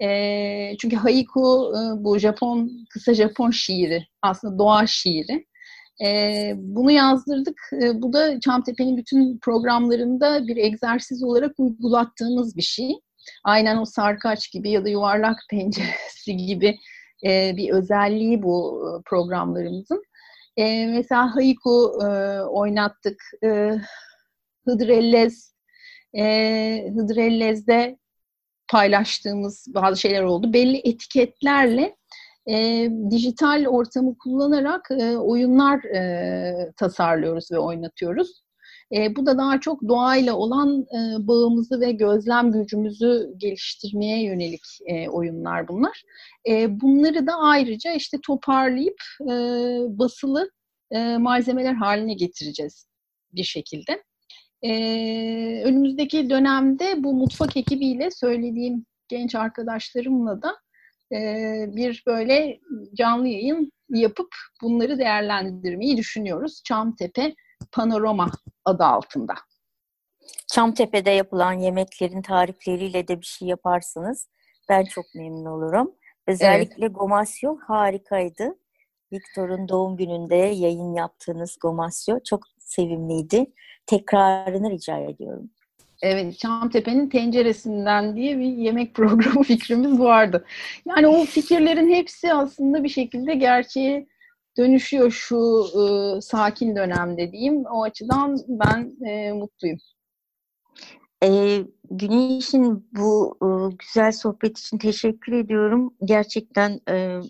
E, çünkü haiku e, bu Japon kısa Japon şiiri, aslında doğa şiiri. E, bunu yazdırdık. E, bu da Çamtepe'nin bütün programlarında bir egzersiz olarak uygulattığımız bir şey. Aynen o sarkaç gibi ya da yuvarlak penceresi gibi e, bir özelliği bu programlarımızın. E, mesela haiku e, oynattık. E, Hıdrellez e, Hıdrellez'de paylaştığımız bazı şeyler oldu. Belli etiketlerle e, dijital ortamı kullanarak e, oyunlar e, tasarlıyoruz ve oynatıyoruz. E, bu da daha çok doğayla olan e, bağımızı ve gözlem gücümüzü geliştirmeye yönelik e, oyunlar bunlar. E, bunları da ayrıca işte toparlayıp e, basılı e, malzemeler haline getireceğiz bir şekilde. E, önümüzdeki dönemde bu mutfak ekibiyle söylediğim genç arkadaşlarımla da e, bir böyle canlı yayın yapıp bunları değerlendirmeyi düşünüyoruz. Çamtepe Panorama adı altında. Çamtepe'de yapılan yemeklerin tarifleriyle de bir şey yaparsınız. Ben çok memnun olurum. Özellikle evet. gomasyo harikaydı. Viktor'un doğum gününde yayın yaptığınız gomasyo çok sevimliydi. Tekrarını rica ediyorum. Evet, Çamtepe'nin tenceresinden diye bir yemek programı fikrimiz vardı. Yani o fikirlerin hepsi aslında bir şekilde gerçeğe dönüşüyor şu e, sakin dönemde diyeyim. O açıdan ben e, mutluyum. E, Güneş'in bu e, güzel sohbet için teşekkür ediyorum. Gerçekten e,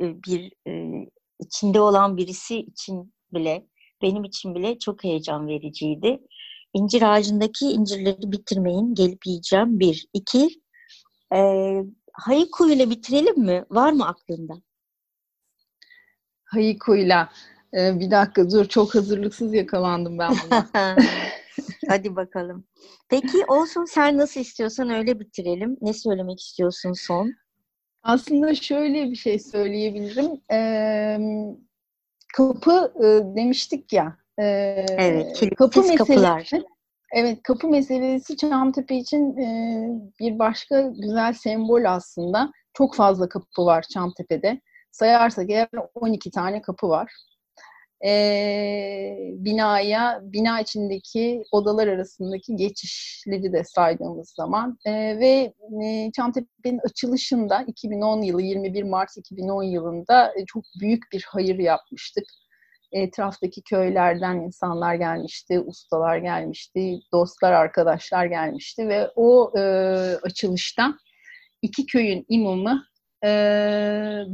bir e, içinde olan birisi için bile, benim için bile çok heyecan vericiydi. İncir ağacındaki incirleri bitirmeyin, gelip yiyeceğim. Bir. iki. E, Haiku ile bitirelim mi? Var mı aklında? Hayiko'yla. Ee, bir dakika dur çok hazırlıksız yakalandım ben buna. Hadi bakalım. Peki olsun sen nasıl istiyorsan öyle bitirelim. Ne söylemek istiyorsun son? Aslında şöyle bir şey söyleyebilirim. Ee, kapı e, demiştik ya. E, evet, kapı meselesi, kapılar. Evet, kapı meselesi Çamtepe için e, bir başka güzel sembol aslında. Çok fazla kapı var Çamtepe'de sayarsak eğer 12 tane kapı var. E, binaya, bina içindeki odalar arasındaki geçişleri de saydığımız zaman e, ve e, Çamtepe'nin açılışında 2010 yılı 21 Mart 2010 yılında e, çok büyük bir hayır yapmıştık. Etraftaki köylerden insanlar gelmişti, ustalar gelmişti, dostlar, arkadaşlar gelmişti ve o e, açılışta iki köyün imamı e,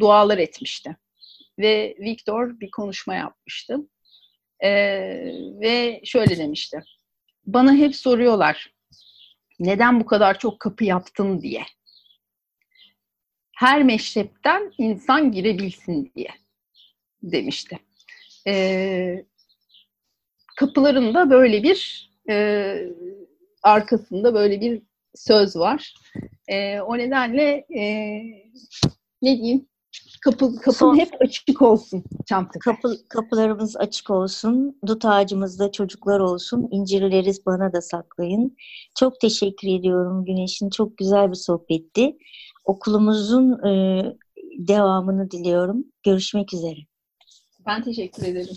dualar etmişti. Ve Victor bir konuşma yapmıştı. E, ve şöyle demişti. Bana hep soruyorlar neden bu kadar çok kapı yaptın diye. Her meşrepten insan girebilsin diye demişti. E, kapıların da böyle bir e, arkasında böyle bir söz var. E, o nedenle e, ne diyeyim Kapı, kapın Son- hep açık olsun Çamtepe. Kapı, kapılarımız açık olsun. Dut ağacımızda çocuklar olsun. İncirleri bana da saklayın. Çok teşekkür ediyorum Güneş'in. Çok güzel bir sohbetti. Okulumuzun e, devamını diliyorum. Görüşmek üzere. Ben teşekkür ederim.